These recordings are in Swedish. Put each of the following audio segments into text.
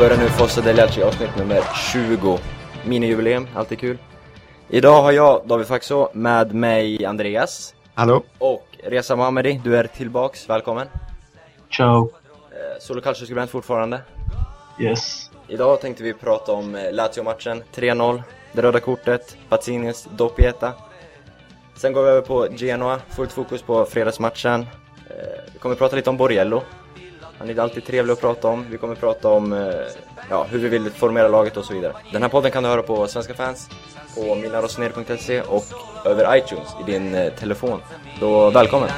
börjar nu Fossa Deliaci avsnitt nummer 20. Minijubileum, alltid kul. Idag har jag, David Faxå, med mig Andreas. Hallå? Och Reza Mohammedi, du är tillbaks, välkommen. Ciao. Eh, Solo Calcio-skribent fortfarande. Yes. Idag tänkte vi prata om eh, Lazio-matchen, 3-0, det röda kortet, Pazzinis doppieta. Sen går vi över på Genoa, fullt fokus på fredagsmatchen. Eh, vi kommer prata lite om Borriello. Han är alltid trevlig att prata om. Vi kommer prata om eh, ja, hur vi vill formera laget och så vidare. Den här podden kan du höra på Svenska fans, på milarosnere.se och över iTunes i din eh, telefon. Då välkommen!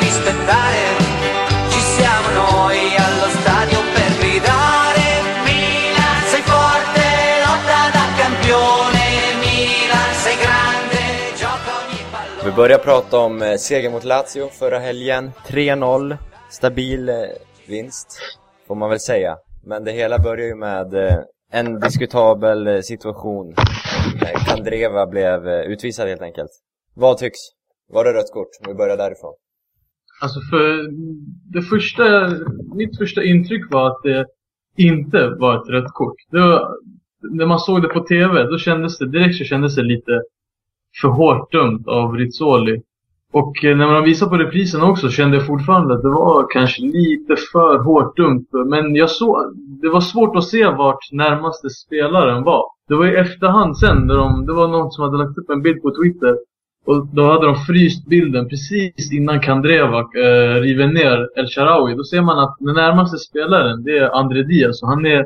rispettare börjar prata om eh, seger mot Lazio förra helgen. 3-0. Stabil eh, vinst, får man väl säga. Men det hela börjar ju med eh, en diskutabel situation. Kandreva blev utvisad helt enkelt. Vad tycks? Var det rött kort? Om vi börjar därifrån. Alltså för det första, mitt första intryck var att det inte var ett rött kort. Det var, när man såg det på TV, då kändes det, direkt så kändes det lite för hårt dömt av Rizzoli. Och eh, när man visade på reprisen också kände jag fortfarande att det var kanske lite för hårt dumt, Men jag såg, det var svårt att se vart närmaste spelaren var. Det var i efterhand sen, när de, det var någon som hade lagt upp en bild på Twitter. Och då hade de fryst bilden precis innan Kandreva eh, river ner El Sharawi. Då ser man att den närmaste spelaren, det är André Diaz. Och han är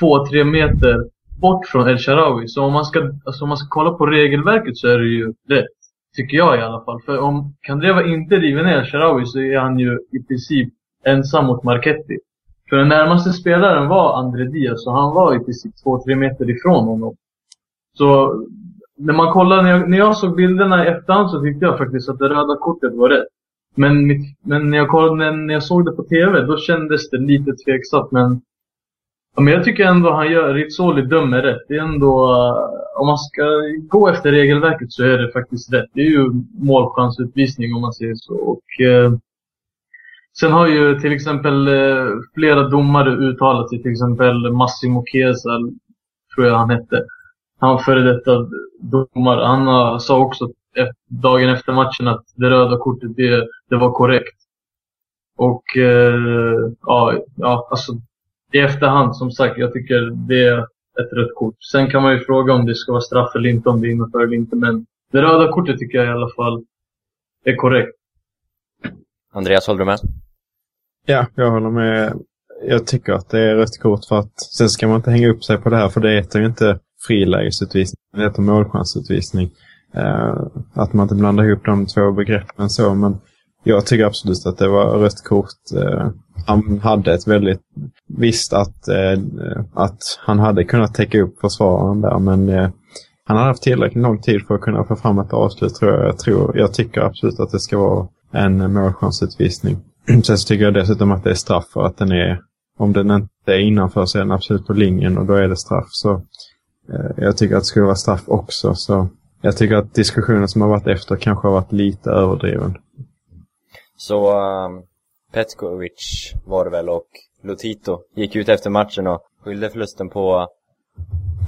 två, tre meter bort från El Sharawi. Så om man, ska, alltså om man ska kolla på regelverket så är det ju rätt. Tycker jag i alla fall. För om Kandreva inte river ner El Sharawi så är han ju i princip ensam mot Marketti. För den närmaste spelaren var André Diaz och han var i princip två, tre meter ifrån honom. Så när man kollar, när jag, när jag såg bilderna i efterhand så tyckte jag faktiskt att det röda kortet var rätt. Men, mitt, men när, jag kollade, när jag såg det på TV, då kändes det lite tveksamt. Men, ja, men jag tycker ändå han gör, Rizzoli dömer rätt. Det är ändå, eh, om man ska gå efter regelverket så är det faktiskt rätt. Det är ju målchansutvisning om man säger så. Och, eh, sen har ju till exempel eh, flera domare uttalat sig. Till exempel Massimo Chiesa, tror jag han hette han före detta domare, han uh, sa också dagen efter matchen att det röda kortet, det, det var korrekt. Och eh, ja, ja, alltså i efterhand som sagt, jag tycker det är ett rött kort. Sen kan man ju fråga om det ska vara straff eller inte, om det innanför eller inte. Men det röda kortet tycker jag i alla fall är korrekt. Andreas, håller du med? Ja, jag håller med. Jag tycker att det är rött kort för att sen ska man inte hänga upp sig på det här för det heter ju inte frilägesutvisning, det heter målchansutvisning. Uh, att man inte blandar ihop de två begreppen så, men jag tycker absolut att det var rött kort. Uh, han hade ett väldigt... Visst att, eh, att han hade kunnat täcka upp försvararen där, men eh, han hade haft tillräckligt lång tid för att kunna få fram ett avslut tror jag. Jag, tror, jag tycker absolut att det ska vara en målchansutvisning. Sen så tycker jag dessutom att det är straff för att den är... Om den inte är innanför så är den absolut på linjen och då är det straff. Så eh, jag tycker att det skulle vara straff också. Så jag tycker att diskussionen som har varit efter kanske har varit lite överdriven. Så um, Petkovic var det väl och Lotito gick ut efter matchen och skyllde förlusten på,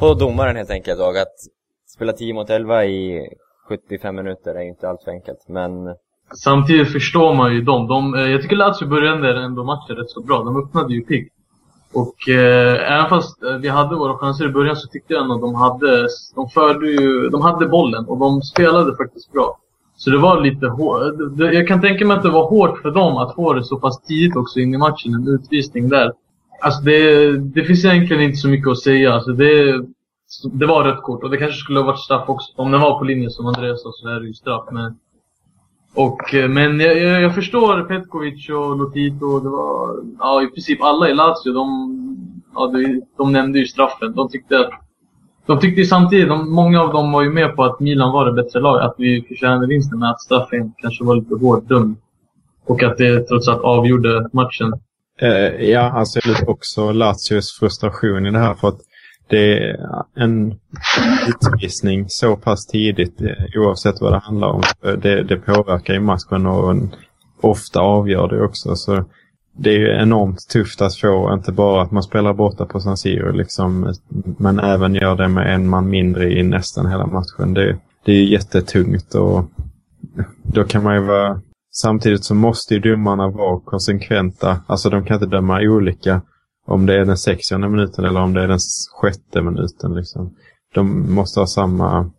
på domaren helt enkelt. Och att spela 10 mot 11 i 75 minuter är inte alltför enkelt. Men Samtidigt förstår man ju dem. De, eh, jag tycker Lazio började ändå matchen rätt så bra. De öppnade ju piggt. Och eh, även fast eh, vi hade våra chanser i början så tyckte jag ändå att de hade, de förde ju, de hade bollen och de spelade faktiskt bra. Så det var lite hårt. Jag kan tänka mig att det var hårt för dem att få det så pass tidigt också in i matchen, en utvisning där. Alltså det, det finns egentligen inte så mycket att säga. Alltså det, det var rött kort och det kanske skulle ha varit straff också. Om den var på linjen som Andreas sa så är det ju straff. Men och, eh, men jag, jag, jag förstår Petkovic och Lotito. Det var, ja, i princip alla i Lazio, de, ja, de, de nämnde ju straffen. De tyckte att de tyckte ju samtidigt, de, många av dem var ju med på att Milan var det bättre laget, att vi förtjänade vinsten, men att straffen kanske var lite hårt dum. Och att det trots allt avgjorde matchen. Eh, ja, alltså jag lite också Lazios frustration i det här för att det är en utvisning så pass tidigt eh, oavsett vad det handlar om. Det, det påverkar ju matchen och en, ofta avgör det också. Så det är ju enormt tufft att få, inte bara att man spelar borta på San Siro liksom, men även gör det med en man mindre i nästan hela matchen. Det, det är ju jättetungt och då kan man ju vara Samtidigt så måste ju domarna vara konsekventa. Alltså de kan inte döma olika om det är den 60 minuten eller om det är den sjätte minuten. Liksom. De måste ha samma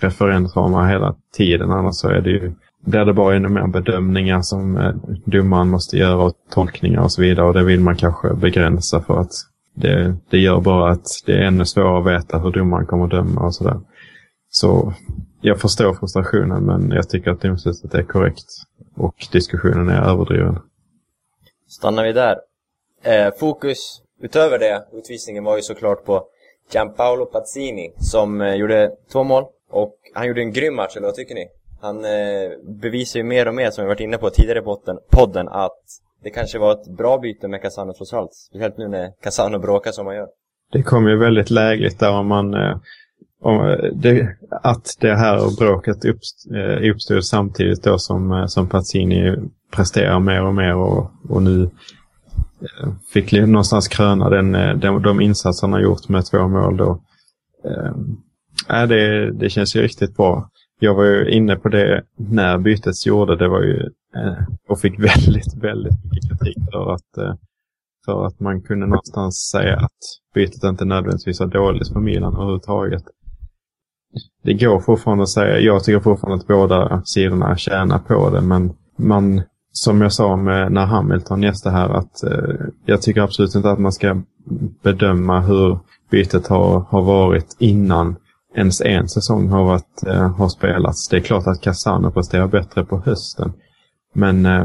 referensramar hela tiden annars så är det ju, blir det bara ännu mer bedömningar som eh, domaren måste göra och tolkningar och så vidare. Och det vill man kanske begränsa för att det, det gör bara att det är ännu svårare att veta hur domaren kommer att döma och sådär. Så jag förstår frustrationen men jag tycker att domslutet är korrekt och diskussionen är överdriven. Stannar vi där. Eh, fokus utöver det, utvisningen var ju såklart på Gianpaolo Pazzini som eh, gjorde två mål och han gjorde en grym match, eller vad tycker ni? Han eh, bevisar ju mer och mer, som vi varit inne på tidigare på podden, att det kanske var ett bra byte med Casano trots allt. Speciellt nu när Casano bråkar som han gör. Det kom ju väldigt lägligt där om man eh, om eh, det, att det här bråket eh, uppstod samtidigt då som, eh, som Pazzini presterar mer och mer och, och nu eh, fick någonstans kröna den, de, de insatserna han gjort med två mål då. Äh, det, det känns ju riktigt bra. Jag var ju inne på det när bytet gjorde. Det var ju, eh, och fick väldigt, väldigt mycket kritik för att, eh, för att man kunde någonstans säga att bytet inte nödvändigtvis var dåligt för Milan överhuvudtaget. Det går fortfarande att säga, jag tycker fortfarande att båda sidorna tjänar på det, men man, som jag sa med när Hamilton gästade här, att eh, jag tycker absolut inte att man ska bedöma hur bytet har, har varit innan ens en säsong har, varit, eh, har spelats. Det är klart att Cassano presterar bättre på hösten. Men eh,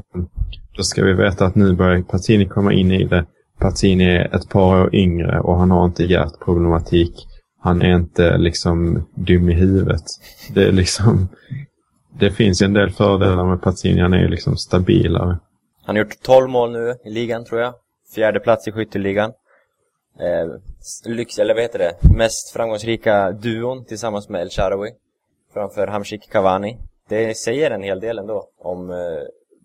då ska vi veta att nu börjar Patini komma in i det. Patini är ett par år yngre och han har inte hjärtproblematik han är inte liksom dum i huvudet. Det är liksom... Det finns en del fördelar med Patini. Han är liksom stabilare. Han har gjort 12 mål nu i ligan, tror jag. Fjärde plats i skytteligan. Eh, lyx, eller vad heter det? Mest framgångsrika duon tillsammans med El Sharawi. Framför Hamsik Cavani. Det säger en hel del ändå om eh,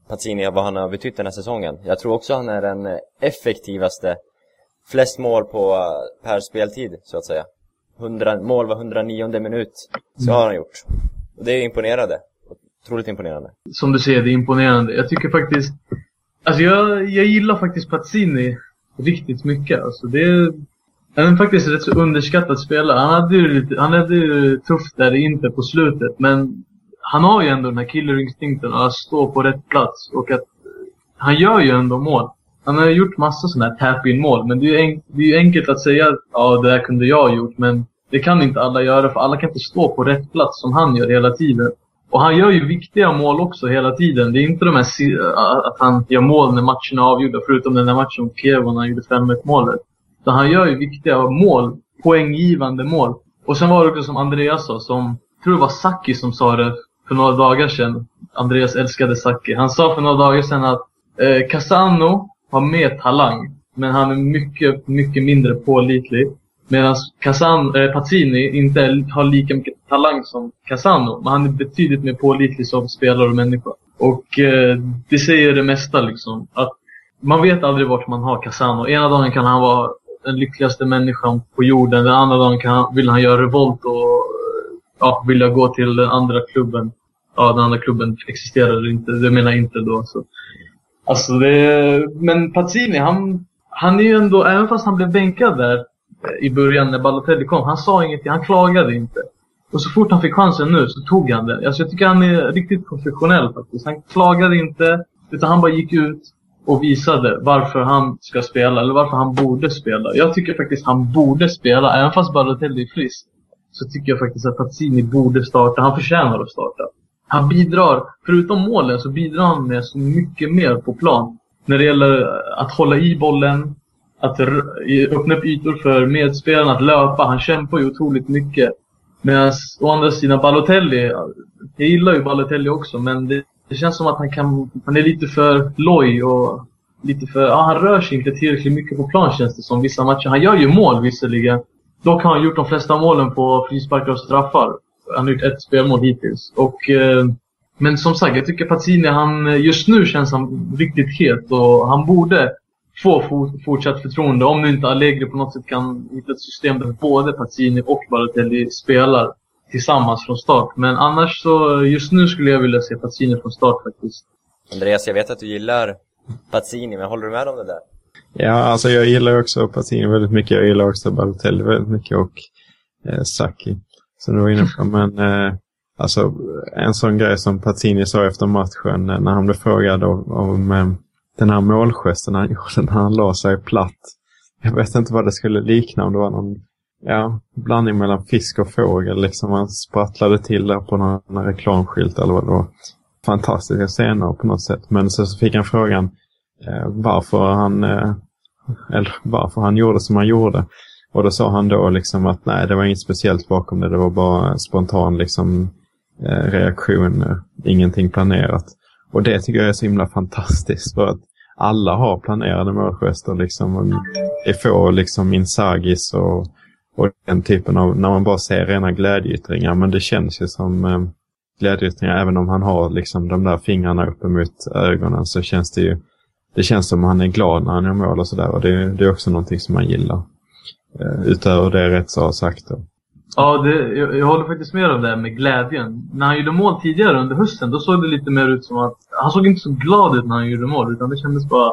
Pazzini och vad han har betytt den här säsongen. Jag tror också han är den effektivaste. Flest mål på eh, per speltid, så att säga. 100, mål var 109 minut. Så har han gjort. Och det är imponerande. Otroligt imponerande. Som du säger, det är imponerande. Jag tycker faktiskt... Alltså jag, jag gillar faktiskt Pazzini riktigt mycket. Alltså det är, han är faktiskt rätt så underskattad spelare. Han hade ju lite, han hade ju tufft där inte på slutet. Men han har ju ändå den här killerinstinkten att stå på rätt plats. Och att han gör ju ändå mål. Han har gjort massa sådana här tap-in mål. Men det är, ju det är ju enkelt att säga att ja, det här kunde jag ha gjort. Men det kan inte alla göra för alla kan inte stå på rätt plats som han gör hela tiden. Och han gör ju viktiga mål också hela tiden. Det är inte de här att han gör mål när matcherna är avgjorda, förutom den där matchen mot Kiev när han gjorde 5-1 målet. Så han gör ju viktiga mål, poänggivande mål. Och sen var det också som Andreas sa, som, jag tror det var Saki som sa det för några dagar sedan. Andreas älskade Saki. Han sa för några dagar sedan att eh, Casano har mer talang, men han är mycket, mycket mindre pålitlig. Medan eh, Pazzini inte har lika mycket talang som Casano. Men han är betydligt mer pålitlig som spelare och människa. Och eh, det säger det mesta liksom. Att man vet aldrig vart man har Casano. Ena dagen kan han vara den lyckligaste människan på jorden. Den andra dagen kan han, vill han göra revolt och eh, ja, vilja gå till den andra klubben. Ja, den andra klubben existerar inte. Det menar jag inte då. Så. Alltså det, men Pazzini, han, han är ju ändå, även fast han blev bänkad där eh, i början när Balotelli kom. Han sa ingenting, han klagade inte. Och så fort han fick chansen nu så tog han den. Alltså jag tycker han är riktigt professionell faktiskt. Han klagade inte, utan han bara gick ut och visade varför han ska spela, eller varför han borde spela. Jag tycker faktiskt han borde spela, även fast Balotelli är frisk. Så tycker jag faktiskt att Pazzini borde starta. Han förtjänar att starta. Han bidrar, förutom målen, så bidrar han med så mycket mer på plan. När det gäller att hålla i bollen, att öppna upp ytor för medspelarna att löpa. Han kämpar ju otroligt mycket. Medan å andra sidan Balotelli, jag gillar ju Balotelli också men det, det, känns som att han kan, han är lite för loj och lite för, ja han rör sig inte tillräckligt mycket på plan känns det som vissa matcher. Han gör ju mål visserligen. Dock har han gjort de flesta målen på frisparkar och straffar. Han har gjort ett spelmål hittills. Och, eh, men som sagt, jag tycker Pazzini, han, just nu känns han riktigt het och han borde få for, fortsatt förtroende om nu inte Allegri på något sätt kan hitta ett system där både Pazzini och Balotelli spelar tillsammans från start. Men annars så, just nu skulle jag vilja se Pazzini från start faktiskt. Andreas, jag vet att du gillar Pazzini, men håller du med om det där? Ja, alltså jag gillar också Pazzini väldigt mycket. Jag gillar också Balotelli väldigt mycket och eh, Sacchi, som du var inne på. Men eh, alltså en sån grej som Pazzini sa efter matchen eh, när han blev frågad om, om eh, den här målgesten han gjorde när han la sig platt. Jag vet inte vad det skulle likna, om det var någon ja, blandning mellan fisk och fågel. Liksom han sprattlade till där på någon, någon reklamskylt eller vad det var. Fantastiska scener på något sätt. Men så, så fick han frågan eh, varför han eh, eller varför han gjorde som han gjorde. Och då sa han då liksom att nej, det var inget speciellt bakom det. Det var bara spontan liksom eh, reaktion, eh, ingenting planerat. Och det tycker jag är så himla fantastiskt för att alla har planerade målgester liksom. Det är få liksom Insagis och, och den typen av, när man bara ser rena glädjeyttringar. Men det känns ju som eh, glädjeyttringar även om han har liksom de där fingrarna uppemot ögonen så känns det ju det känns som att han är glad när han gör mål och sådär. Och det, det, är också någonting som man gillar. Eh, utöver det Rätsa har sagt. Då. Ja, det, jag, jag håller faktiskt med om det här med glädjen. När han gjorde mål tidigare under hösten, då såg det lite mer ut som att... Han såg inte så glad ut när han gjorde mål, utan det kändes bara...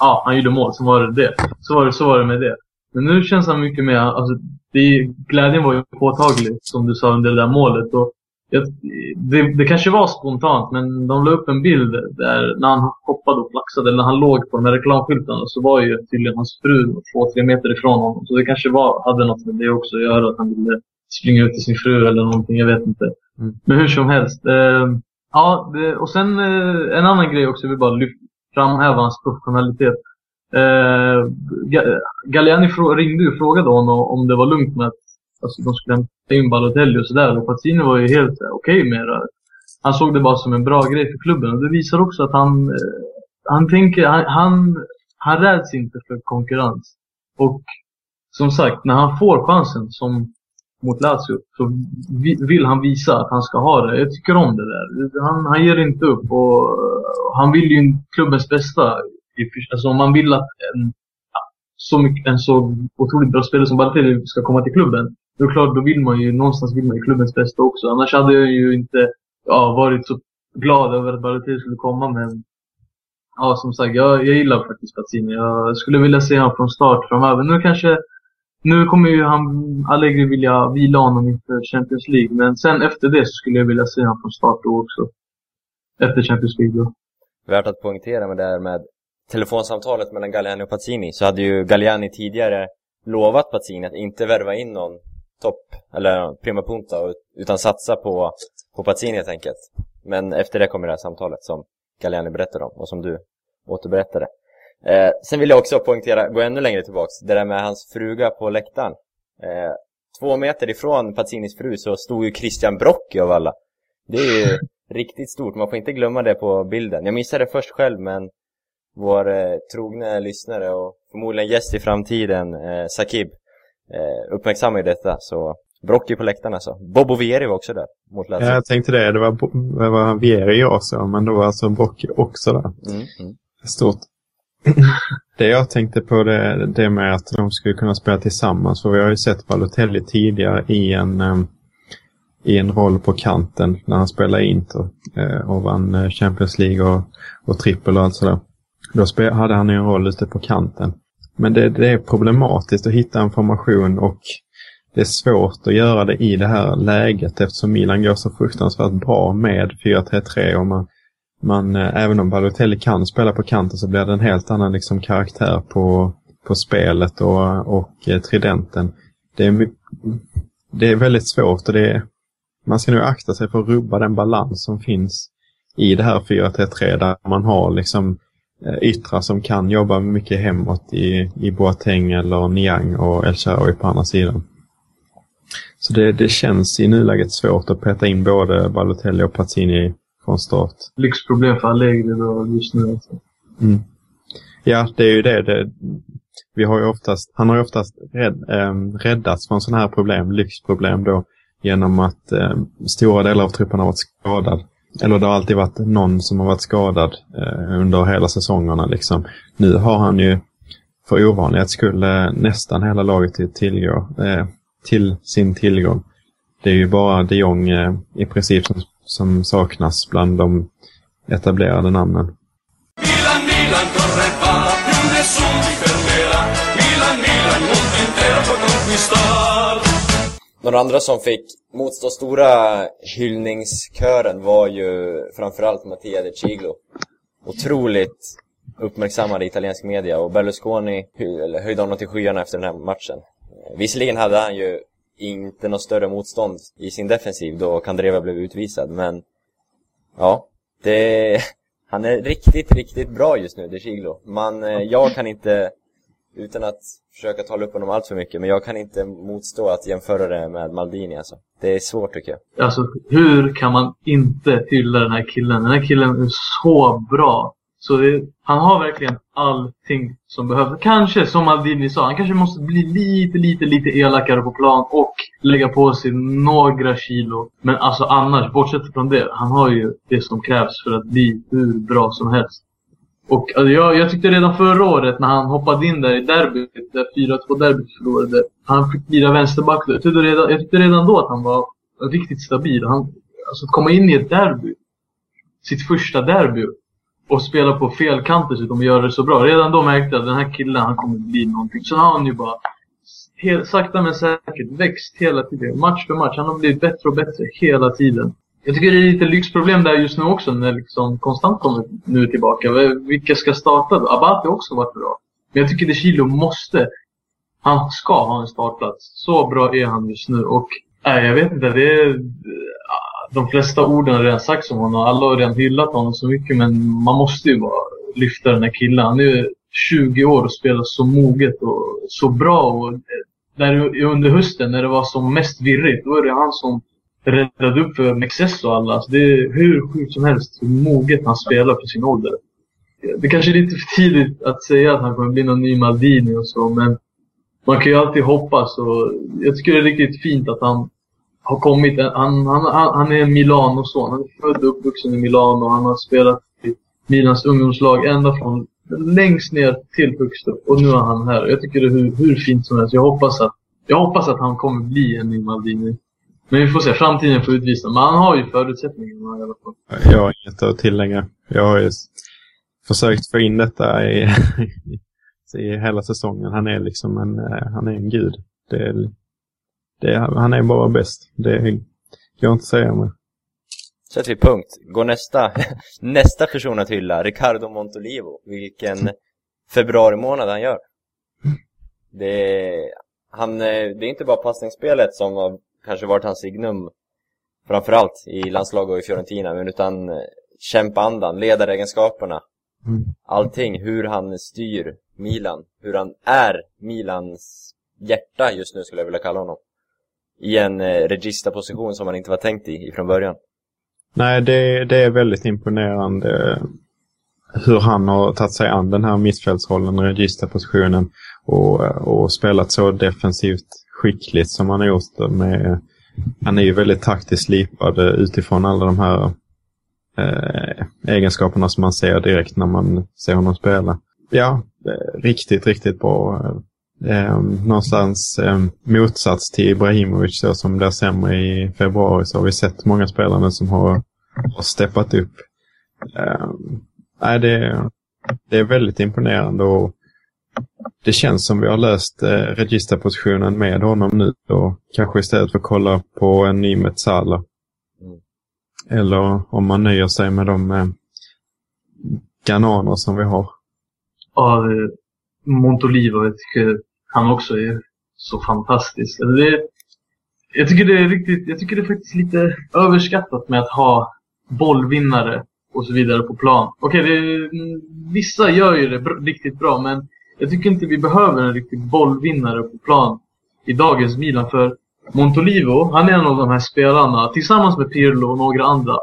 Ja, han gjorde mål, så var det det. Så var det, så var det med det. Men nu känns han mycket mer... Alltså, det, glädjen var ju påtaglig, som du sa, under det där målet. Och det, det, kanske var spontant, men de la upp en bild där när han hoppade och flaxade, eller när han låg på de här reklamskyltarna, så var ju tydligen hans fru två, tre meter ifrån honom. Så det kanske var, hade något med det också att göra, att han ville springa ut till sin fru eller någonting, jag vet inte. Mm. Men hur som helst. Eh, ja, och sen eh, en annan grej också, jag vill bara lyfta, framhäva hans professionalitet. Eh, Galliani ringde och frågade honom om det var lugnt med att alltså, de skulle hämta in Balotelli och sådär. Och Pazzini var ju helt okej okay med det. Han såg det bara som en bra grej för klubben. Och det visar också att han, eh, han tänker, han, han, han räds inte för konkurrens. Och som sagt, när han får chansen som mot Lazio så vill han visa att han ska ha det. Jag tycker om det där. Han, han ger inte upp och han vill ju klubbens bästa. Alltså om man vill att en, så mycket, en så otroligt bra spelare som Balotelli ska komma till klubben då är klart, då vill man ju någonstans vill man ju klubbens bästa också. Annars hade jag ju inte ja, varit så glad över att Balotelli skulle komma. Men ja, som sagt, jag, jag gillar faktiskt Pazzini. Jag skulle vilja se honom från start framöver. Nu kanske nu kommer ju han, Allegri vilja vila honom inför Champions League. Men sen efter det så skulle jag vilja se honom från start då också. Efter Champions League då. Värt att poängtera med det här med telefonsamtalet mellan Galliani och Pazzini så hade ju Galliani tidigare lovat Pazzini att inte värva in någon topp, eller prima punta, utan satsa på, på Pazzini helt enkelt. Men efter det kommer det här samtalet som Galliani berättade om och som du återberättade. Eh, sen vill jag också poängtera, gå ännu längre tillbaks, det där med hans fruga på läktaren. Eh, två meter ifrån Pazzinis fru så stod ju Christian Brocchi av alla. Det är ju riktigt stort, man får inte glömma det på bilden. Jag missade det först själv men vår eh, trogna lyssnare och förmodligen gäst i framtiden, eh, Sakib, eh, uppmärksammar ju detta. Så Brocchi på läktaren alltså. Bobo Vieri var också där mot Lazio. Ja, jag tänkte det. Det var, det var Vieri jag sa, men då var alltså Brocchi också där. Mm, mm. Stort. det jag tänkte på det, det med att de skulle kunna spela tillsammans. För vi har ju sett Balotelli tidigare i en, ehm, i en roll på kanten när han spelade Inter eh, och vann eh, Champions League och, och trippel och allt sådär. Då spel, hade han en roll ute på kanten. Men det, det, är problematiskt att hitta en formation och det är svårt att göra det i det här läget eftersom Milan går så fruktansvärt bra med 4-3-3 och man, man, eh, även om Balotelli kan spela på kanten så blir det en helt annan liksom, karaktär på, på spelet och, och eh, tridenten. Det är, det är väldigt svårt och det är, man ska nog akta sig för att rubba den balans som finns i det här 4-3-3 där man har liksom eh, yttrar som kan jobba mycket hemåt i, i Boateng eller Niang och El Shaarawy på andra sidan. Så det, det känns i nuläget svårt att peta in både Balotelli och Pazzini från start. Lyxproblem för Allegri då just nu. Alltså. Mm. Ja, det är ju det. det vi har ju oftast, han har ju oftast rädd, eh, räddats från sådana här problem, lyxproblem då, genom att eh, stora delar av truppen har varit skadad. Eller det har alltid varit någon som har varit skadad eh, under hela säsongerna. Liksom. Nu har han ju för ovanlighets skull eh, nästan hela laget till, tillgå, eh, till sin tillgång. Det är ju bara de Jong eh, i princip som, som saknas bland de etablerade namnen. Milan, Milan, corre va, più nessuno ti fermerà. Milan, Milan, mondo intero può conquistar. Några andra som fick motstå stora hyllningskören var ju framförallt Mattia De Ciglo. Otroligt uppmärksammad i italiensk media och Berlusconi höjde honom till skyarna efter den här matchen. Visserligen hade han ju inte något större motstånd i sin defensiv då Kandreva blev utvisad, men ja, det, han är riktigt, riktigt bra just nu, De Ciglo. Man, eh, jag kan inte utan att försöka tala upp honom allt för mycket, men jag kan inte motstå att jämföra det med Maldini alltså. Det är svårt tycker jag. Alltså, hur kan man inte hylla den här killen? Den här killen är så bra. Så det, han har verkligen allting som behövs. Kanske, som Aldini sa, han kanske måste bli lite, lite, lite elakare på plan och lägga på sig några kilo. Men alltså annars, bortsett från det, han har ju det som krävs för att bli hur bra som helst. Och alltså, jag, jag tyckte redan förra året när han hoppade in där i derbyt, där 4-2 derbyt förlorade, han fick lira vänsterback. Jag tyckte, redan, jag tyckte redan då att han var riktigt stabil. Han, alltså att komma in i ett derby, sitt första derby, och spela på fel kant dessutom och göra det så bra. Redan då märkte jag att den här killen, han kommer bli någonting. Så har han ju bara helt, sakta men säkert växt hela tiden. Match för match. Han har blivit bättre och bättre hela tiden. Jag tycker det är lite lyxproblem där just nu också när liksom konstant kommer nu tillbaka. Vilka ska starta då? Abate har också varit bra. Men jag tycker De Chilo måste, han ska ha en startplats. Så bra är han just nu och nej, jag vet inte. Det är, de flesta orden har redan sagts om honom. Alla har redan hyllat honom så mycket men man måste ju bara lyfta den här killen. Han är ju 20 år och spelar så moget och så bra. Och eh, där under hösten när det var som mest virrigt, då är det han som räddade upp för Mexes och alla. Alltså det är hur sjukt som helst hur moget han spelar för sin ålder. Det kanske är lite för tidigt att säga att han kommer bli någon ny Maldini och så, men man kan ju alltid hoppas. Och jag tycker det är riktigt fint att han har kommit. Han, han, han är en Milano-son. Han är född och uppvuxen i Milano. Han har spelat i Milans ungdomslag ända från längst ner till högst upp. Och nu är han här. Jag tycker det är hur, hur fint som helst. Jag hoppas att, jag hoppas att han kommer bli en ny Maldini. Men vi får se, framtiden får utvisa. Men han har ju förutsättningarna i alla fall. Jag har inget att tillägga. Jag har ju försökt få in detta i, i hela säsongen. Han är liksom en, eh, han är en gud. Det är, det han är bara bäst. Det går inte att säga mer. Sätter vi punkt. Går nästa, nästa person att hylla, Ricardo Montolivo. Vilken februari månad han gör. Det är, han, det är inte bara passningsspelet som har kanske varit hans signum framförallt i landslag och i Fiorentina, men utan kämpandan, ledaregenskaperna, Mm. allting, hur han styr Milan, hur han är Milans hjärta just nu skulle jag vilja kalla honom. I en eh, regista-position som han inte var tänkt i, från början. Nej, det, det är väldigt imponerande eh, hur han har tagit sig an den här mittfältsrollen, registerpositionen och, eh, och spelat så defensivt skickligt som han har gjort. Med, han är ju väldigt taktiskt slipad utifrån alla de här eh, egenskaperna som man ser direkt när man ser honom spela. Ja, riktigt, riktigt bra. Eh, någonstans eh, motsats till Ibrahimovic så som blev sämre i februari så har vi sett många spelare som har, har steppat upp. Eh, nej, det, det är väldigt imponerande och det känns som vi har löst eh, registerpositionen med honom nu och kanske istället för att kolla på en ny Metsala. Mm. Eller om man nöjer sig med de eh, Gananer som vi har. Ja, eh, Montolivo, tycker han också är så fantastisk. Alltså det, jag tycker det är riktigt, jag tycker det är faktiskt lite överskattat med att ha bollvinnare och så vidare på plan. Okej, det, vissa gör ju det br riktigt bra, men jag tycker inte vi behöver en riktig bollvinnare på plan i dagens Milan. För Montolivo, han är en av de här spelarna, tillsammans med Pirlo och några andra.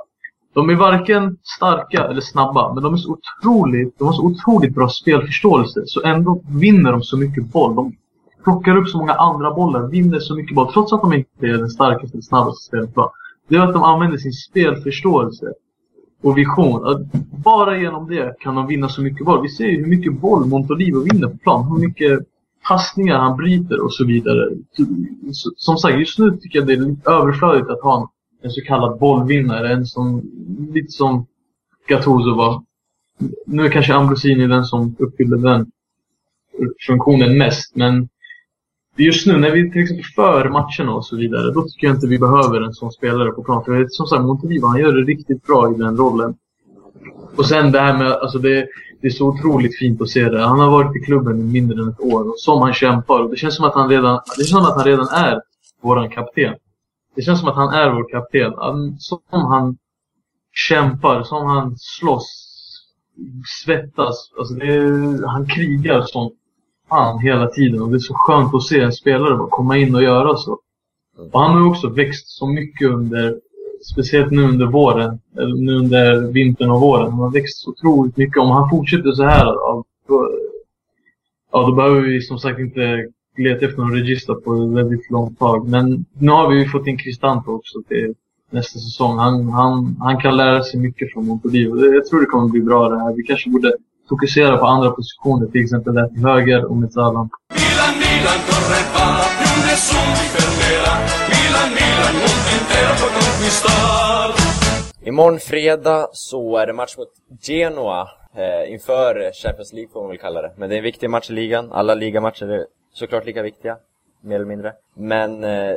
De är varken starka eller snabba, men de är så otroligt, de har så otroligt bra spelförståelse. Så ändå vinner de så mycket boll. De plockar upp så många andra bollar, vinner så mycket boll. Trots att de inte är den starkaste eller snabbaste spelet. Det är att de använder sin spelförståelse och vision. Att bara genom det kan de vinna så mycket boll. Vi ser ju hur mycket boll Montolivo vinner på plan. Hur mycket passningar han bryter och så vidare. Som sagt, just nu tycker jag det är lite överflödigt att ha en, en så kallad bollvinnare. En som, lite som Gattuso var. Nu är kanske Ambrosini den som uppfyller den funktionen mest. Men just nu när vi till exempel för matcherna och så vidare, då tycker jag inte vi behöver en sån spelare på plan. För som sagt, Montevideo, han gör det riktigt bra i den rollen. Och sen det här med, alltså det, det är så otroligt fint att se det. Han har varit i klubben i mindre än ett år och som han kämpar. Och det känns som att han redan, det känns som att han redan är våran kapten. Det känns som att han är vår kapten. Som han kämpar, som han slåss, svettas. Alltså det, han krigar som fan hela tiden. Och det är så skönt att se en spelare bara komma in och göra så. Och han har ju också växt så mycket under, speciellt nu under våren, eller nu under vintern och våren. Han har växt så otroligt mycket. Om han fortsätter så här, då, ja, då behöver vi som sagt inte leta efter någon regista på ett väldigt långt tag. Men nu har vi ju fått in Cristante också till nästa säsong. Han, han, han kan lära sig mycket från Montolivo. Jag tror det kommer bli bra det här. Vi kanske borde fokusera på andra positioner, till exempel där till höger och med Milan, Milan, corre va. Milan, Milan. Imorgon fredag så är det match mot Genoa eh, inför Champions League får man väl kalla det. Men det är en viktig match i ligan. Alla ligamatcher är såklart lika viktiga, mer eller mindre. Men eh,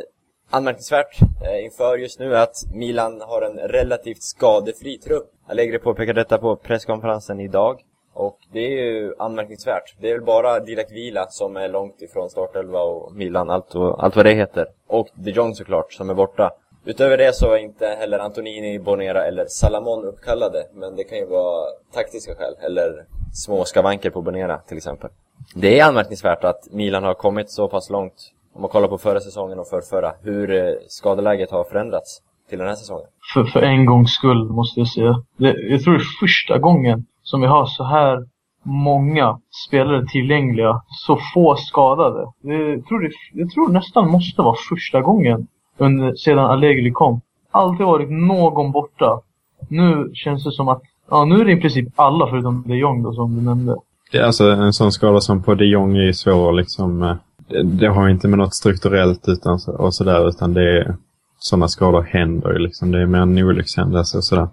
anmärkningsvärt eh, inför just nu är att Milan har en relativt skadefri trupp. Allegri påpekade detta på presskonferensen idag. Och det är ju anmärkningsvärt. Det är väl bara Dilak Vila som är långt ifrån startelva och Milan, allt, och, allt vad det heter. Och de Jong såklart, som är borta. Utöver det så är inte heller Antonini, Bonera eller Salamon uppkallade. Men det kan ju vara taktiska skäl, eller små skavanker på Bonera till exempel. Det är anmärkningsvärt att Milan har kommit så pass långt, om man kollar på förra säsongen och förrförra, hur eh, skadeläget har förändrats till den här säsongen. För, för en gångs skull, måste jag säga. Det, jag tror det är första gången som vi har så här många spelare tillgängliga, så få skadade. Jag tror, det, jag tror nästan måste vara första gången under, sedan Allegri kom. Alltid varit någon borta. Nu känns det som att, ja nu är det i princip alla förutom de Jong då som du nämnde. Det är alltså en sån skada som på de Jong är svår liksom. Eh, det, det har inte med något strukturellt utan, och sådär utan det är sådana skador händer ju liksom. Det är mer en olyckshändelse och sådär.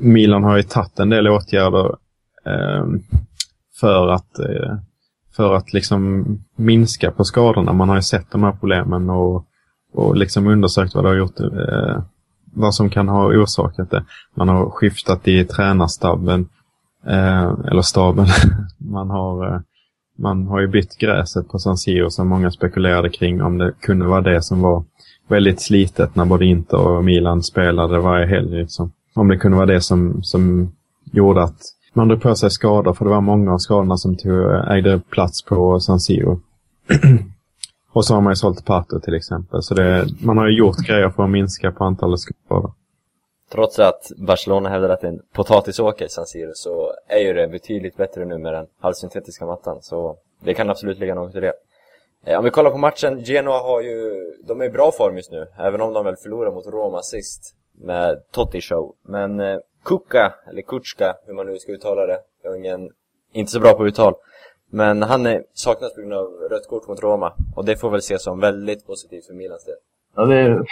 Milan har ju tagit en del åtgärder eh, för att, eh, för att liksom minska på skadorna. Man har ju sett de här problemen och, och liksom undersökt vad det har gjort, eh, vad som kan ha orsakat det. Man har skiftat i tränarstaben, eh, eller staben. man har eh, man har ju bytt gräset på San Siro som många spekulerade kring om det kunde vara det som var väldigt slitet när både Inter och Milan spelade varje helg. Liksom om det kunde vara det som, som gjorde att man drog på sig skador, för det var många av skadorna som tog, ägde plats på San Siro. och så har man ju sålt Pato till exempel. Så det, man har ju gjort grejer för att minska på antalet skador. Trots att Barcelona hävdar att det är en potatisåker San Siro så är ju det betydligt bättre nu med den halvsyntetiska mattan. Så det kan absolut ligga något i det. Eh, om vi kollar på matchen, Genoa har ju, de är i bra form just nu, även om de väl förlorade mot Roma sist med Totti Show. Men eh, Kuka, eller Kutschka, hur man nu ska uttala det. Jag är ingen, inte så bra på uttal. Men han är, saknas på grund av rött kort mot Roma. Och det får väl ses som väldigt positivt för Milans del. Ja, det är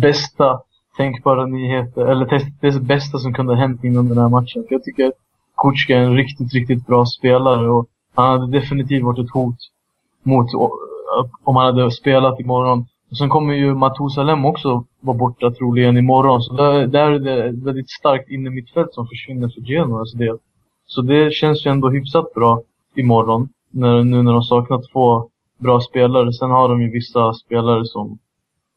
bästa tänkbara nyheter, eller det, det bästa som kunde ha hänt inom den här matchen. För jag tycker att Kutschka är en riktigt, riktigt bra spelare och han hade definitivt varit ett hot mot om han hade spelat imorgon. Och sen kommer ju Matusalem också vara borta troligen imorgon. Så där, där är det ett väldigt starkt inne mittfält som försvinner för Genoas alltså del. Så det känns ju ändå hyfsat bra imorgon. När, nu när de saknar två bra spelare. Sen har de ju vissa spelare som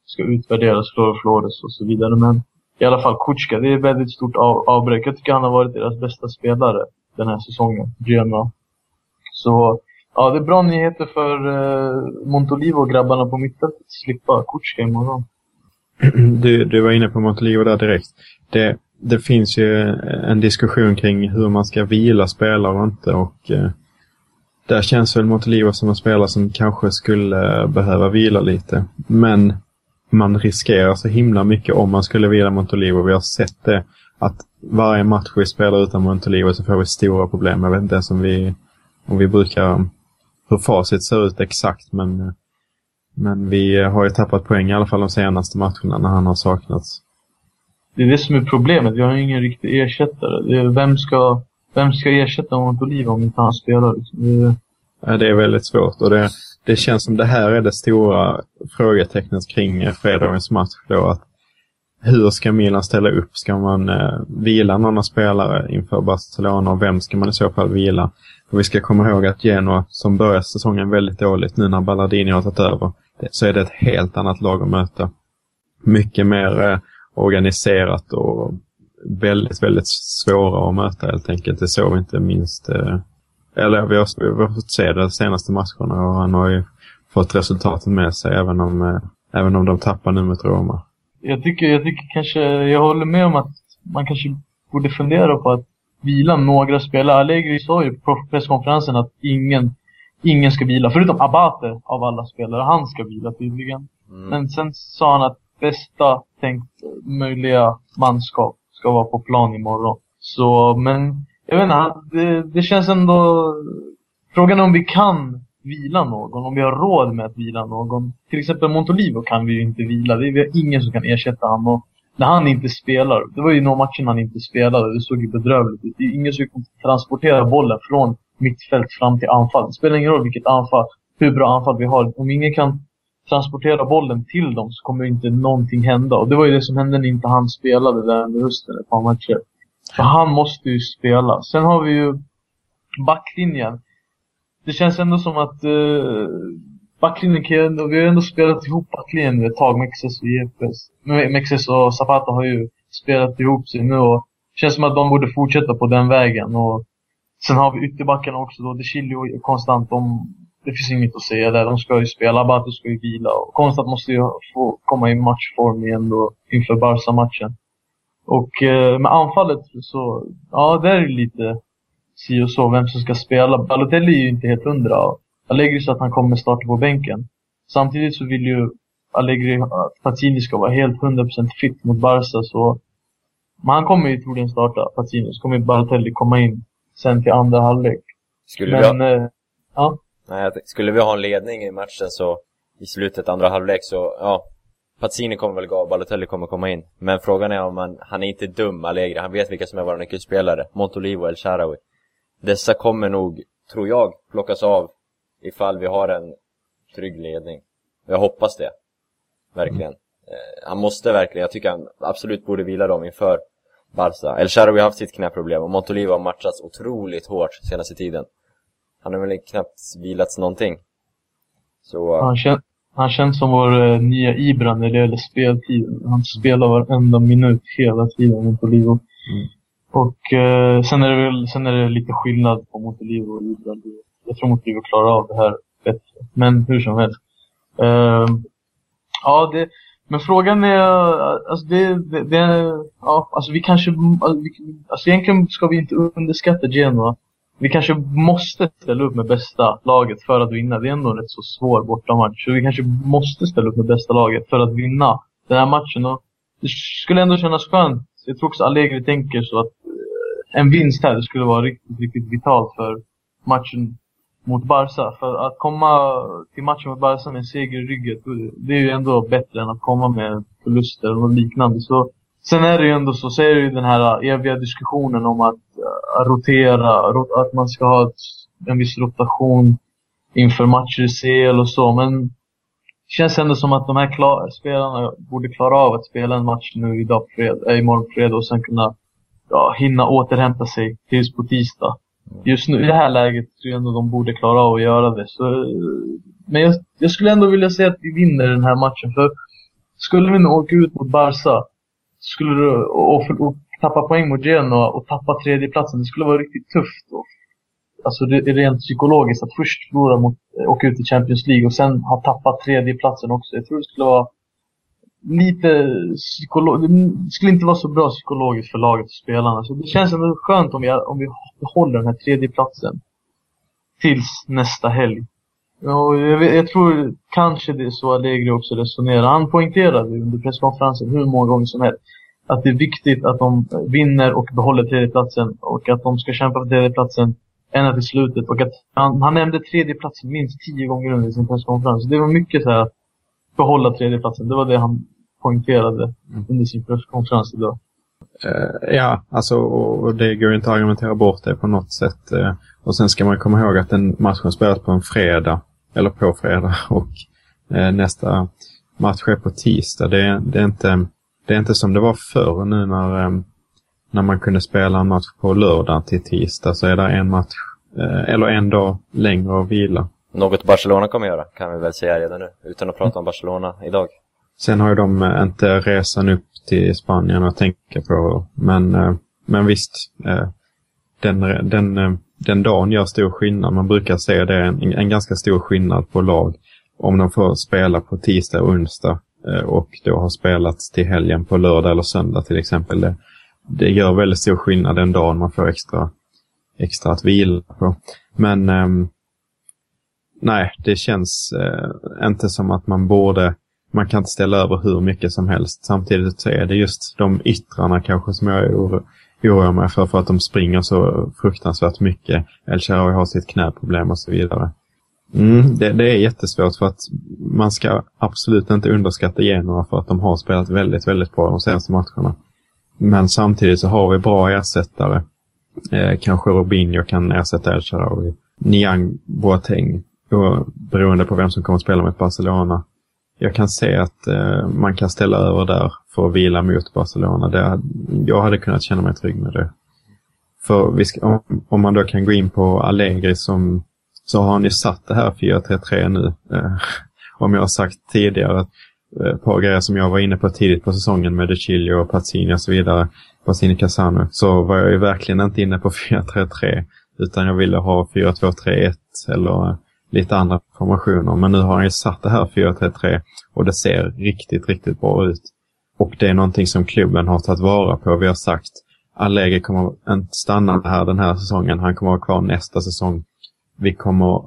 ska utvärderas, Flor Flores och så vidare. Men i alla fall Kutjka. det är ett väldigt stort av, avbräck. Jag tycker han har varit deras bästa spelare den här säsongen, Genoa. Så Ja, det är bra nyheter för eh, Montolivo och grabbarna på mittfältet. Slippa Kutjka imorgon. Du, du var inne på Montolivo där direkt. Det, det finns ju eh, en diskussion kring hur man ska vila spelare och inte och eh, där känns väl Montolivo som en spelare som kanske skulle behöva vila lite. Men man riskerar så himla mycket om man skulle vila Montolivo. Vi har sett det att varje match vi spelar utan Montolivo så får vi stora problem. Jag vet inte ens om vi, om vi brukar, hur facit ser ut exakt men, men vi har ju tappat poäng i alla fall de senaste matcherna när han har saknats. Det är det som är problemet. Vi har ingen riktig ersättare. Vem, ska, vem ska ersätta Montolivo om inte han spelar? Liksom? Det, Ja, det är väldigt svårt och det, det känns som det här är det stora frågetecknet kring fredagens match. Då, att hur ska Milan ställa upp? Ska man eh, vila några spelare inför Barcelona och vem ska man i så fall vila? Och vi ska komma ihåg att Genoa, som börjar säsongen väldigt dåligt nu när Ballardini har tagit över, så är det ett helt annat lag att möta. Mycket mer eh, organiserat och väldigt, väldigt svåra att möta helt enkelt. Det såg vi inte minst eh, eller vi har, vi har fått se det de senaste matcherna och han har ju fått resultaten med sig även om, eh, även om de tappar nu mot Roma. jag, tycker, jag tycker kanske, jag håller med om att man kanske borde fundera på att vila några spelare. Allegri sa ju på presskonferensen att ingen, ingen ska vila, förutom Abate av alla spelare. Han ska vila tydligen. Mm. Men sen sa han att bästa tänkt möjliga manskap ska vara på plan imorgon. Så, men jag vet inte, det, det känns ändå... Frågan är om vi kan vila någon, om vi har råd med att vila någon. Till exempel Montolivo kan vi ju inte vila. Det är, vi har ingen som kan ersätta honom. När han inte spelar, det var ju några matcher han inte spelade, det såg ju bedrövligt ut. Det är ingen som kan transportera bollen från mittfält fram till anfall. Det spelar ingen roll vilket anfall, hur bra anfall vi har. Om ingen kan transportera bollen till dem så kommer inte någonting hända. Och det var ju det som hände när inte han spelade där under hösten ett par matcher. För han måste ju spela. Sen har vi ju backlinjen. Det känns ändå som att uh, backlinjen kan vi har ändå spelat ihop backlinjen nu ett tag, Mexes och JFS. Mexes och Zapata har ju spelat ihop sig nu och det känns som att de borde fortsätta på den vägen. Och sen har vi ytterbackarna också då, De Chilio är konstant, de, det finns inget att säga där. De ska ju spela, Batu ska ju vila och konstant måste ju få komma i matchform igen då inför Barca-matchen. Och eh, med anfallet så, ja där är det lite si och så vem som ska spela. Balotelli är ju inte helt hundra. Allegri sa att han kommer starta på bänken. Samtidigt så vill ju Allegri att Pazzini ska vara helt 100% fit mot Barca så men han kommer ju troligen starta Pazzini, så kommer ju Balotelli komma in sen till andra halvlek. Skulle, vi Men, ha, eh, ja. nej, skulle vi ha en ledning i matchen så i slutet andra halvlek så, ja Pazzini kommer väl gå av, Balotelli kommer komma in. Men frågan är om han, han är inte dum, Allegri. Han vet vilka som är våra nyckelspelare. Montolivo El Shaarawy. Dessa kommer nog, tror jag, plockas av ifall vi har en trygg ledning. Jag hoppas det. Verkligen. Eh, han måste verkligen, jag tycker han absolut borde vila dem inför Barca. El Shaarawy har haft sitt knäproblem och Montolivo har matchats otroligt hårt senaste tiden. Han har väl knappt vilats någonting. Så, Han, kän, han känns som vår eh, nya Ibra när det gäller speltid. Han spelar varenda minut hela tiden mot Olivo. Mm. Och eh, sen, är det väl, sen är det lite skillnad på Montolivo och Ibra. Jag tror Montolivo klarar av det här bättre. Men hur som helst. Uh, ja, det, men frågan är, alltså det, det, det ja, alltså vi kanske, alltså, vi, alltså egentligen ska vi inte underskatta Genoa. Vi kanske måste ställa upp med bästa laget för att vinna. Det är ändå en rätt så svår bortamatch. Så vi kanske måste ställa upp med bästa laget för att vinna den här matchen. Och det skulle ändå kännas skönt. Jag tror också Allegri tänker så att eh, en vinst här det skulle vara riktigt, riktigt vitalt för matchen mot Barca. För att komma till matchen mot Barca med en seger i ryggen, det är ju ändå bättre än att komma med förluster och något liknande. Så, sen är det ju ändå så, så är det ju den här eviga diskussionen om att uh, rotera, rot, att man ska ha ett, en viss rotation inför matcher i CL och så. Men det känns ändå som att de här klar, spelarna borde klara av att spela en match nu idag fred, äh, imorgon fredag och sen kunna ja, hinna återhämta sig tills på tisdag just nu i det här läget tror jag ändå de borde klara av att göra det. Så, men jag, jag skulle ändå vilja säga att vi vinner den här matchen. För skulle vi nu åka ut mot Barca skulle du, och, och, och tappa poäng mot Genoa och tappa tredjeplatsen, det skulle vara riktigt tufft. Och, alltså det är rent psykologiskt att först förlora mot, eh, åka ut i Champions League och sen ha tappat tredjeplatsen också. Jag tror det skulle vara lite psykologiskt... det skulle inte vara så bra psykologiskt för laget och spelarna. Så det känns ändå skönt om vi, om vi behåller den här tredje platsen tills nästa helg. Och jag, vet, jag tror kanske det är så Allegri också resonerar. Han poängterade under presskonferensen hur många gånger som helst att det är viktigt att de vinner och behåller tredjeplatsen och att de ska kämpa för tredjeplatsen ända till slutet. Och att han, han nämnde tredjeplatsen minst tio gånger under sin presskonferens. Det var mycket så här att behålla tredjeplatsen. Det var det han poängterade under sin presskonferens idag. Eh, ja, alltså och det går inte att argumentera bort det på något sätt. Eh, och sen ska man komma ihåg att den matchen spelas på en fredag, eller på fredag, och eh, nästa match är på tisdag. Det, det, är inte, det är inte som det var förr nu när, eh, när man kunde spela en match på lördag till tisdag så är det en match, eller en dag längre att vila. Något Barcelona kommer göra, kan vi väl säga redan nu, utan att prata om Barcelona idag. Sen har ju de eh, inte resan upp till Spanien att tänka på. Men, eh, men visst, eh, den, den, den dagen gör stor skillnad. Man brukar se det en, en ganska stor skillnad på lag. Om de får spela på tisdag och onsdag och då har spelat till helgen på lördag eller söndag till exempel. Det, det gör väldigt stor skillnad den dagen man får extra, extra att vila på. Men ehm, nej, det känns eh, inte som att man borde man kan inte ställa över hur mycket som helst. Samtidigt så är det just de yttrarna kanske som jag oro, oroar mig för, för att de springer så fruktansvärt mycket. El Shaarawy har sitt knäproblem och så vidare. Mm, det, det, är jättesvårt för att man ska absolut inte underskatta Genoa för att de har spelat väldigt, väldigt bra de senaste matcherna. Men samtidigt så har vi bra ersättare. Eh, kanske Robinho kan ersätta El Shaarawy. Niang Boateng, och beroende på vem som kommer att spela mot Barcelona jag kan se att eh, man kan ställa över där för att vila mot Barcelona. Det, jag hade kunnat känna mig trygg med det. För ska, om, om, man då kan gå in på Allegri som så har han ju satt det här 4-3-3 nu. Eh, om jag har sagt tidigare att eh, ett par grejer som jag var inne på tidigt på säsongen med De Chilio och Pazzini och så vidare. Pazzini Casano. Så var jag ju verkligen inte inne på 4-3-3 utan jag ville ha 4-2-3-1 eller lite andra formationer. Men nu har han ju satt det här 4-3-3 och det ser riktigt, riktigt bra ut. Och det är någonting som klubben har tagit vara på. Vi har sagt Allegri kommer inte stanna här den här säsongen. Han kommer vara kvar nästa säsong. Vi kommer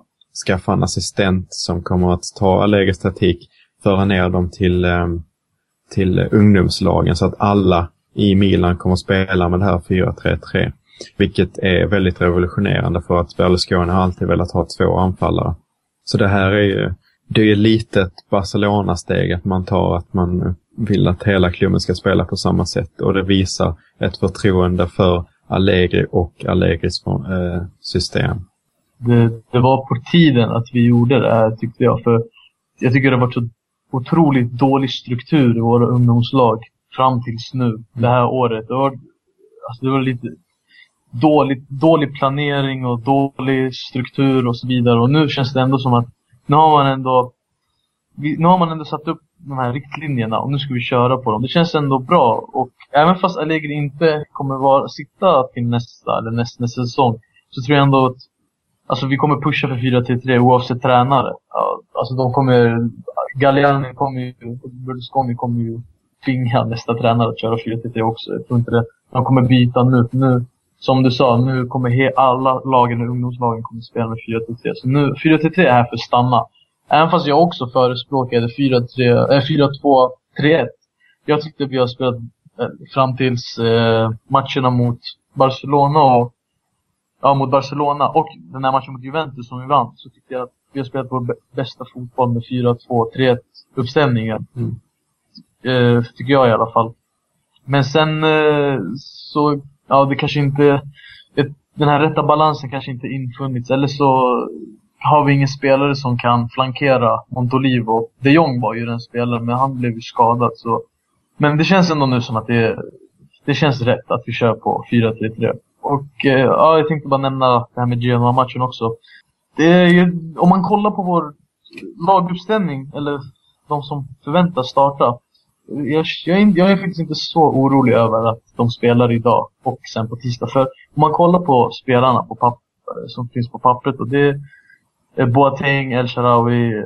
skaffa en assistent som kommer att ta Allegris taktik, föra ner dem till, ehm, till ungdomslagen så att alla i Milan kommer att spela med det här 4-3-3. Vilket är väldigt revolutionerande för att Berlusconi har alltid velat ha två anfallare. Så det här är ju, det är lite ett Barcelona-steg att man tar att man vill att hela klubben ska spela på samma sätt och det visar ett förtroende för Allegri och Allegris eh, system. Det, det, var på tiden att vi gjorde det här tyckte jag. För jag tycker det har varit så otroligt dålig struktur i våra ungdomslag fram tills nu, det här året. Det var, alltså det var lite dålig, dålig planering och dålig struktur och så vidare. Och nu känns det ändå som att nu har man ändå nu har man ändå satt upp de här riktlinjerna och nu ska vi köra på dem. Det känns ändå bra. Och även fast Allegri inte kommer vara, sitta till nästa eller näst, nästa säsong så tror jag ändå att alltså, vi kommer pusha för 4-3-3 oavsett tränare. Alltså de kommer, Galliani kommer ju, Berlusconi kommer ju tvinga nästa tränare att köra 4-3-3 också. Jag tror inte det. De kommer byta nu. nu som du sa, nu kommer alla lagen och ungdomslagen kommer spela med 4-3-3. Så nu, 4-3-3 är här för att stanna. Även fast jag också förespråkade 4-2-3-1. Jag tyckte vi har spelat eh, fram tills eh, matcherna mot Barcelona och ja, mot Barcelona och den här matchen mot Juventus som vi vann så tyckte jag att vi har spelat vår bästa fotboll med 4-2-3-1 uppställningen. Mm. Eh, tycker jag i alla fall. Men sen eh, så ja, det kanske inte, den här rätta balansen kanske inte infunnits. Eller så har vi ingen spelare som kan flankera Montolivo. De Jong var ju den spelaren, men han blev ju skadad. Så. Men det känns ändå nu som att det, det känns rätt att vi kör på 4-3-3. Och eh, ja, jag tänkte bara nämna det här med Genoa-matchen också. Det är ju, om man kollar på vår laguppställning, eller de som förväntas starta, jag, jag, är, jag är faktiskt inte så orolig över att de spelar idag och sen på tisdag. För om man kollar på spelarna på papper, som finns på pappret och det är Boateng, El Sharawi, eh,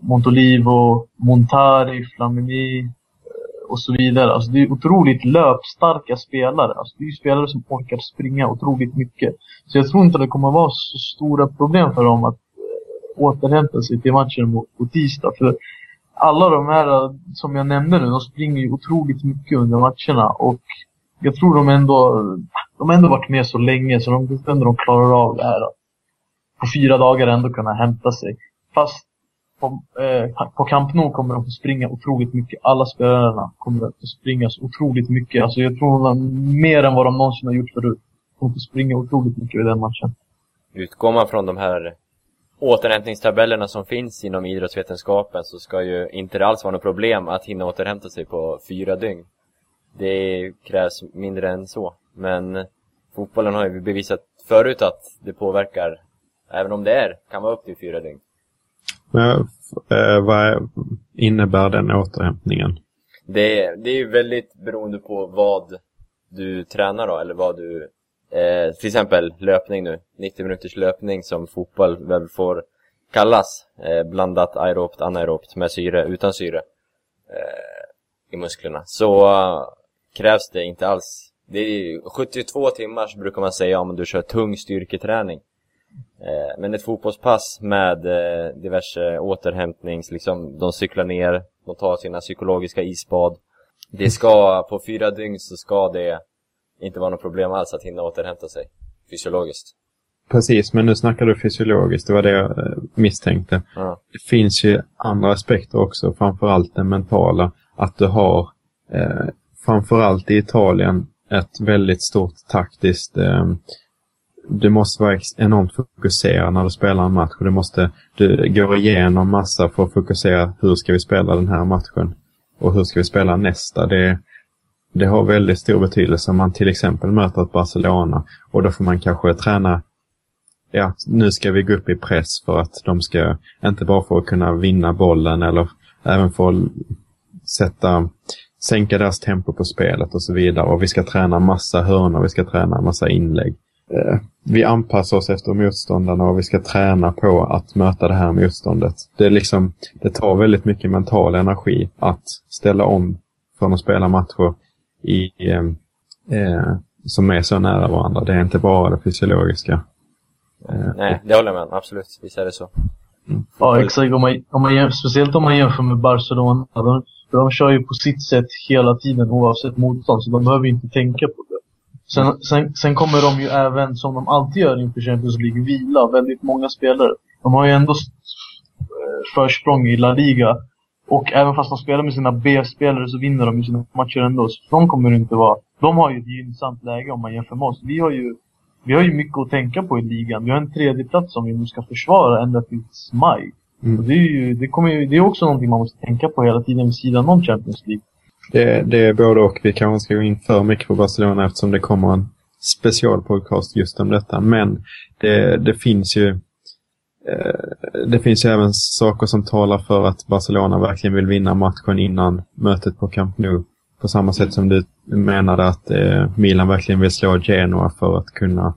Montolivo, Montari, Flamini, eh, och så vidare. Alltså det är otroligt löpstarka spelare. Alltså det är spelare som orkar springa otroligt mycket. Så jag tror inte det kommer vara så stora problem för dem att eh, återhämta sig till matchen på tisdag. För alla de här eh, som jag nämnde nu, de springer ju otroligt mycket under matcherna. Och jag tror de ändå, de har ändå varit med så länge så de tror ändå de klarar av det här. På fyra dagar ändå kunna hämta sig. Fast på, eh, på Camp Nou kommer de få springa otroligt mycket. Alla spelarna kommer att få springa så otroligt mycket. Alltså jag tror mer än vad de någonsin har gjort förut. De kommer få springa otroligt mycket i den matchen. Utgår man från de här återhämtningstabellerna som finns inom idrottsvetenskapen så ska ju inte det alls vara något problem att hinna återhämta sig på fyra dygn. Det krävs mindre än så. Men fotbollen har ju bevisat förut att det påverkar, även om det är, kan vara upp till fyra dygn. Men, eh, vad innebär den återhämtningen? Det, det är ju väldigt beroende på vad du tränar då, eller vad du... Eh, till exempel löpning nu, 90 minuters löpning som fotboll väl får kallas. Eh, blandat aerobt, anaerobt med syre, utan syre. Eh, I musklerna. Så eh, krävs det inte alls. Det är 72 timmar så brukar man säga om du kör tung styrketräning. Eh, men ett fotbollspass med eh, diverse återhämtnings, liksom, de cyklar ner, de tar sina psykologiska isbad. Det ska, på fyra dygn så ska det inte vara något problem alls att hinna återhämta sig fysiologiskt. Precis, men nu snackar du fysiologiskt. Det var det jag eh, misstänkte. Ja. Det finns ju andra aspekter också, framförallt den mentala. Att du har, eh, framförallt i Italien, ett väldigt stort taktiskt eh, du måste vara enormt fokuserad när du spelar en match. Du måste, du går igenom massa för att fokusera hur ska vi spela den här matchen och hur ska vi spela nästa. Det, det har väldigt stor betydelse om man till exempel möter ett Barcelona och då får man kanske träna Ja, nu ska vi gå upp i press för att de ska, inte bara för att kunna vinna bollen eller även för att sätta, sänka deras tempo på spelet och så vidare. Och vi ska träna massa hörnor, vi ska träna massa inlägg eh, vi anpassar oss efter motståndarna och vi ska träna på att möta det här motståndet. Det, är liksom, det tar väldigt mycket mental energi att ställa om från att spela matcher i, eh, eh, som är så nära varandra. Det är inte bara det fysiologiska. Eh, Nej, det håller jag med om. Absolut. Visst är det så. Ja, exakt. Om man, om man, speciellt om man jämför med Barcelona. De, de kör ju på sitt sätt hela tiden oavsett motstånd, så de behöver inte tänka på det. Sen, sen, sen kommer de ju även, som de alltid gör inför Champions League, vila väldigt många spelare. De har ju ändå eh, försprång i La Liga. Och även fast de spelar med sina B-spelare så vinner de ju sina matcher ändå. Så de kommer inte vara... De har ju ett gynnsamt läge om man jämför med oss. Vi har ju, vi har ju mycket att tänka på i ligan. Vi har en tredje plats som vi nu ska försvara ända till maj. Mm. Och det, är ju, det, kommer ju, det är också någonting man måste tänka på hela tiden vid sidan om Champions League. Det, det är både och. Vi kanske ska gå in för mycket på Barcelona eftersom det kommer en specialpodcast just om detta. Men det, det finns ju Eh, det finns ju även saker som talar för att Barcelona verkligen vill vinna matchen innan mötet på Camp Nou. På samma sätt som du menade att eh, Milan verkligen vill slå Genoa för att kunna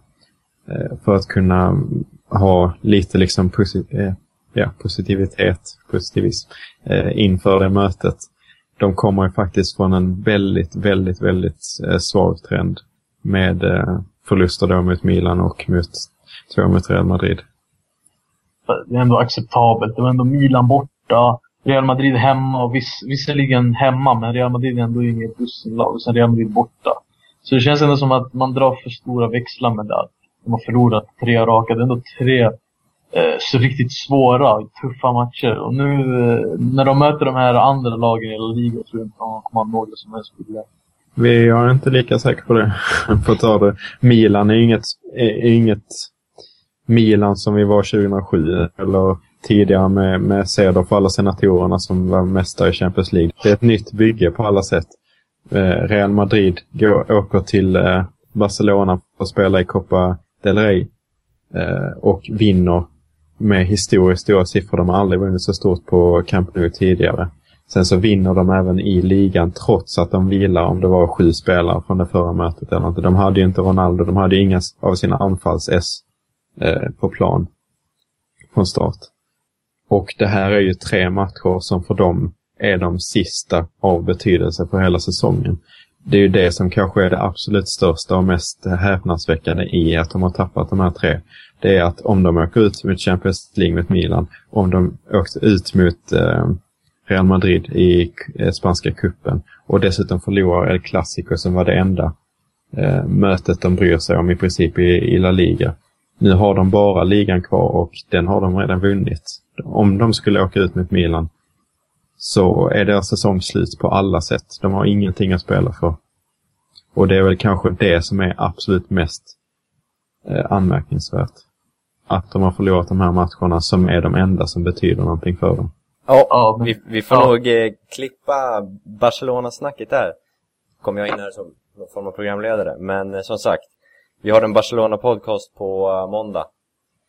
eh, för att kunna ha lite liksom posi- eh, ja, positivitet, positivism eh, inför det mötet de kommer ju faktiskt från en väldigt, väldigt, väldigt eh, svag trend med eh, förluster då mot Milan och mot två mot Real Madrid det är ändå acceptabelt. Det var ändå Milan borta, Real Madrid hemma och viss, visserligen hemma, men Real Madrid är ändå inget dussinlag. Och sen Real Madrid borta. Så det känns ändå som att man drar för stora växlar med det. De har förlorat tre raka. Det är ändå tre eh, så riktigt svåra, tuffa matcher. Och nu eh, när de möter de här andra lagen i La Liga tror jag inte de kommer ha några som helst problem. Vi är inte lika säkra på det. på att ta det. Milan är inget, är inget Milan som vi var 2007 eller tidigare med, med Ceder för alla senatorerna som var mästare i Champions League. Det är ett nytt bygge på alla sätt. Eh, Real Madrid går, åker till eh, Barcelona för att spela i Copa del Rey eh, och vinner med historiskt stora siffror. De har aldrig vunnit så stort på Camp Nou tidigare. Sen så vinner de även i ligan trots att de vilar om det var sju spelare från det förra mötet eller inte. De hade ju inte Ronaldo, de hade ju inga av sina anfalls-S eh, på plan från start. Och det här är ju tre matcher som för dem är de sista av betydelse för hela säsongen. Det är ju det som kanske är det absolut största och mest häpnadsväckande i att de har tappat de här tre. Det är att om de åker ut mot Champions League mot Milan, om de åkte ut mot eh, Real Madrid i eh, spanska kuppen och dessutom förlorar El Clasico som var det enda eh, mötet de bryr sig om i princip i, i La Liga. Nu har de bara ligan kvar och den har de redan vunnit. Om de skulle åka ut mot Milan så är deras säsong slut på alla sätt. De har ingenting att spela för. Och det är väl kanske det som är absolut mest eh, anmärkningsvärt. Att de har förlorat de här matcherna som är de enda som betyder någonting för dem. Ja, Ja, vi, vi får ja. nog eh, klippa Barcelona-snacket där. Kommer jag in här som någon form av programledare. Men eh, som sagt, vi har en Barcelona-podcast på eh, måndag.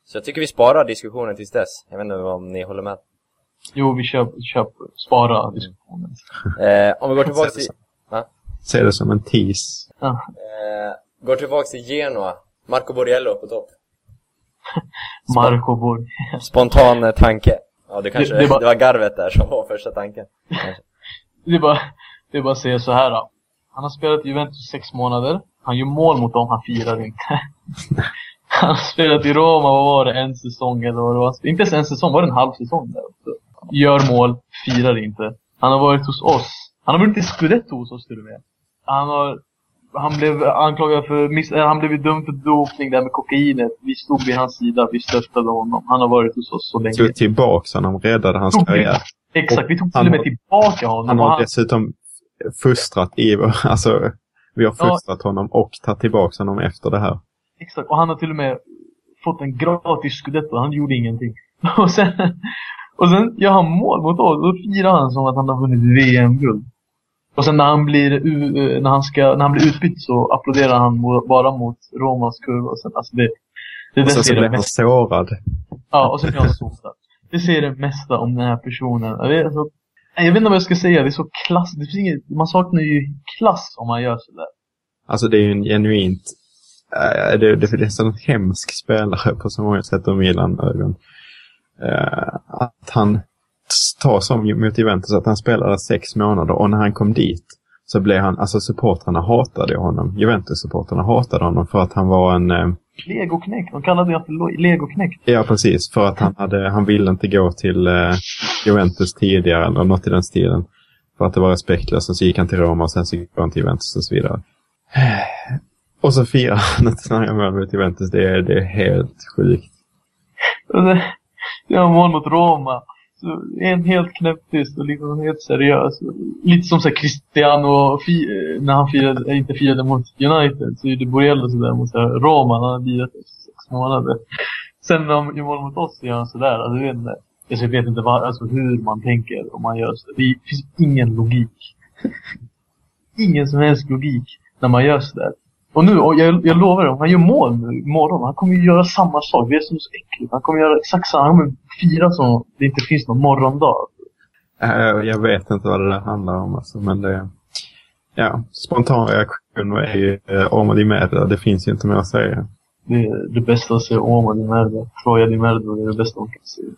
Så jag tycker vi sparar diskussionen tills dess. Jag vet inte om ni håller med. Jo, vi köper, köper spara diskussionen. Eh, om vi går tillbaka till, Se det som en tease. Ja. eh, går tillbaka till Genoa. Marco Borriello på topp. Marco Borg. Spontan eh, tanke. Ja, det kanske Det- det det, var- garvet där som var första tanken. Det är bara, det är bara att säga så här. Då. Han har spelat i Juventus sex månader. Han gör mål mot dem, han firar inte. han har spelat i Roma, vad var det, en säsong eller vad det var. Inte ens en säsong, var det en halv säsong där också. Gör mål, firar inte. Han har varit hos oss. Han har vunnit Scudetto hos oss till och med. Han har han blev anklagad för miss, äh, han blev dömd för dopning där med kokainet. Vi stod vid hans sida, vi stöttade honom. Han har varit hos oss så länge. Tog tillbaka honom, räddade hans karriär. Exakt, vi tog till och med tillbaka honom. Han har dessutom fustrat i, alltså vi har Ja. fustrat honom och tagit tillbaka honom efter det här. Exakt, och han har till och med fått en gratis scudetto. Han gjorde ingenting. Och sen, och sen gör han mål mot oss. Då firar han som att han har vunnit VM-guld. Och sen när han blir, eh, när han ska, när han blir utbytt så applåderar han bara mot Romas kurva. Och sen, alltså det, det Och sen så det han sårad. Ja, och så blir han sårad. Det ser det mesta om den här personen. Alltså, jag vet inte vad jag ska säga. Det är så klass. Det finns inget, man saknar ju klass om man gör sådär. Alltså det är ju en genuint, äh, det, det, det är en hemsk spelare på så många sätt ur Milan-ögon. Äh, eh, att han tar som mot Juventus att han spelade sex månader och när han kom dit så blev han, alltså supportrarna hatade honom. Juventus-supportrarna hatade honom för att han var en, eh, Legoknäckt. De kallade det för legoknäckt. ja precis, för att han hade, han ville inte gå till eh, Juventus tidigare eller något i den stilen. För att det var respektlöst och så gick han till Roma och sen så gick han till Juventus och så vidare. Och så firar han ett mål mot Juventus. Det är, det är helt sjukt. Det, var mål mot Roma. En helt knäpptyst och liksom helt seriös. Lite som så här Cristiano fi, när han firade, eh, inte firade mot United. Så gjorde Borrello sådär mot så här Roma. Han hade lirat i sex månader. Sen när han gör mål mot oss så gör han sådär. Alltså, jag vet inte, jag vet inte var, alltså, hur man tänker om man gör så. Det finns ingen logik. ingen som helst logik när man gör sådär. Och nu, och jag, jag lovar, om han gör mål nu imorgon, han kommer ju göra samma sak. Det är som så äckligt. Han kommer göra exakt samma, han kommer fira som det inte finns någon morgondag. Äh, jag vet inte vad det där handlar om alltså, men det... Ja, spontan reaktion är ju eh, Ormo di Merda. Det finns ju inte mer att säga. Det är det bästa att säga Oma di Merda. Troja di Merda, det är det bästa man kan säga.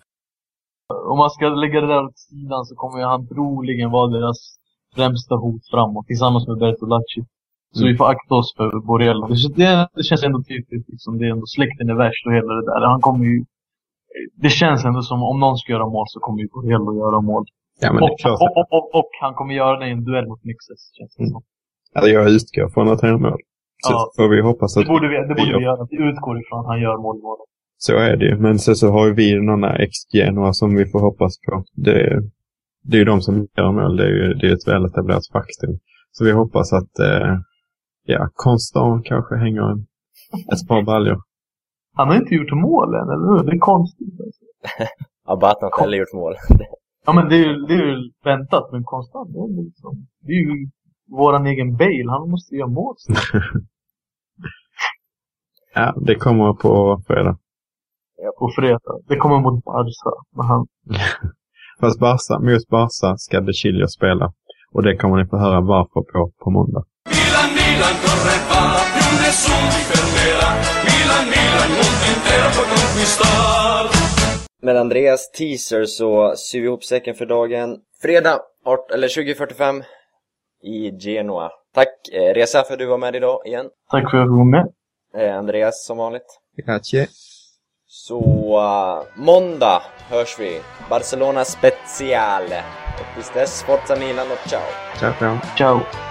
Om man ska lägga det där åt sidan så kommer han troligen vara deras främsta hot framåt tillsammans med Bertolacci. Så vi får akta oss för Borrello. Det, det, det känns ändå tydligt liksom. Det är ändå släkten är värst och hela det där. Han kommer ju... Det känns ändå som om någon ska göra mål så kommer ju Borrello göra mål. Ja, Och, och, och, och, och han kommer göra det i en duell mot Nixes, känns det Mm. som. Alltså, jag utgår från att han gör mål. Så Ja. får vi hoppas att Det borde vi, det borde Ja. vi göra. Vi utgår ifrån att han gör mål imorgon. Så är det ju. Men sen så har ju vi några ex-genoa som vi får hoppas på. Det, är- det är ju de som gör mål. Det är ju det är ett väletablerat faktum. Så vi hoppas att eh, ja, Konstant kanske hänger en, ett par baljor. Han har inte gjort mål än, eller hur? Det är konstigt. Alltså. Abbat har inte heller gjort mål. Ja men det är ju, det är ju väntat, men konstant. Det är, ju liksom, det är ju våran egen Bale. Han måste göra mål. Ja, det kommer på fredag. På fredag. Det kommer mot Barca. Men han, Fast Barca, mot Barca ska De Chilio spela. Och det kommer ni få höra varför på på måndag. Milan, corre va, più nessuno ti fermerà. Milan, Milan, mondo intero può conquistar. Med Andreas teaser så syr vi ihop säcken för dagen. Fredag art, eller 2045 i Genoa. Tack eh, Reza för att du var med idag igen. Tack för att du var med. Eh, Andreas som vanligt. Grazie. Så uh, måndag hörs vi. Barcelona speciale. Och tills dess, Forza Milan och ciao. Ciao, ciao. Ciao.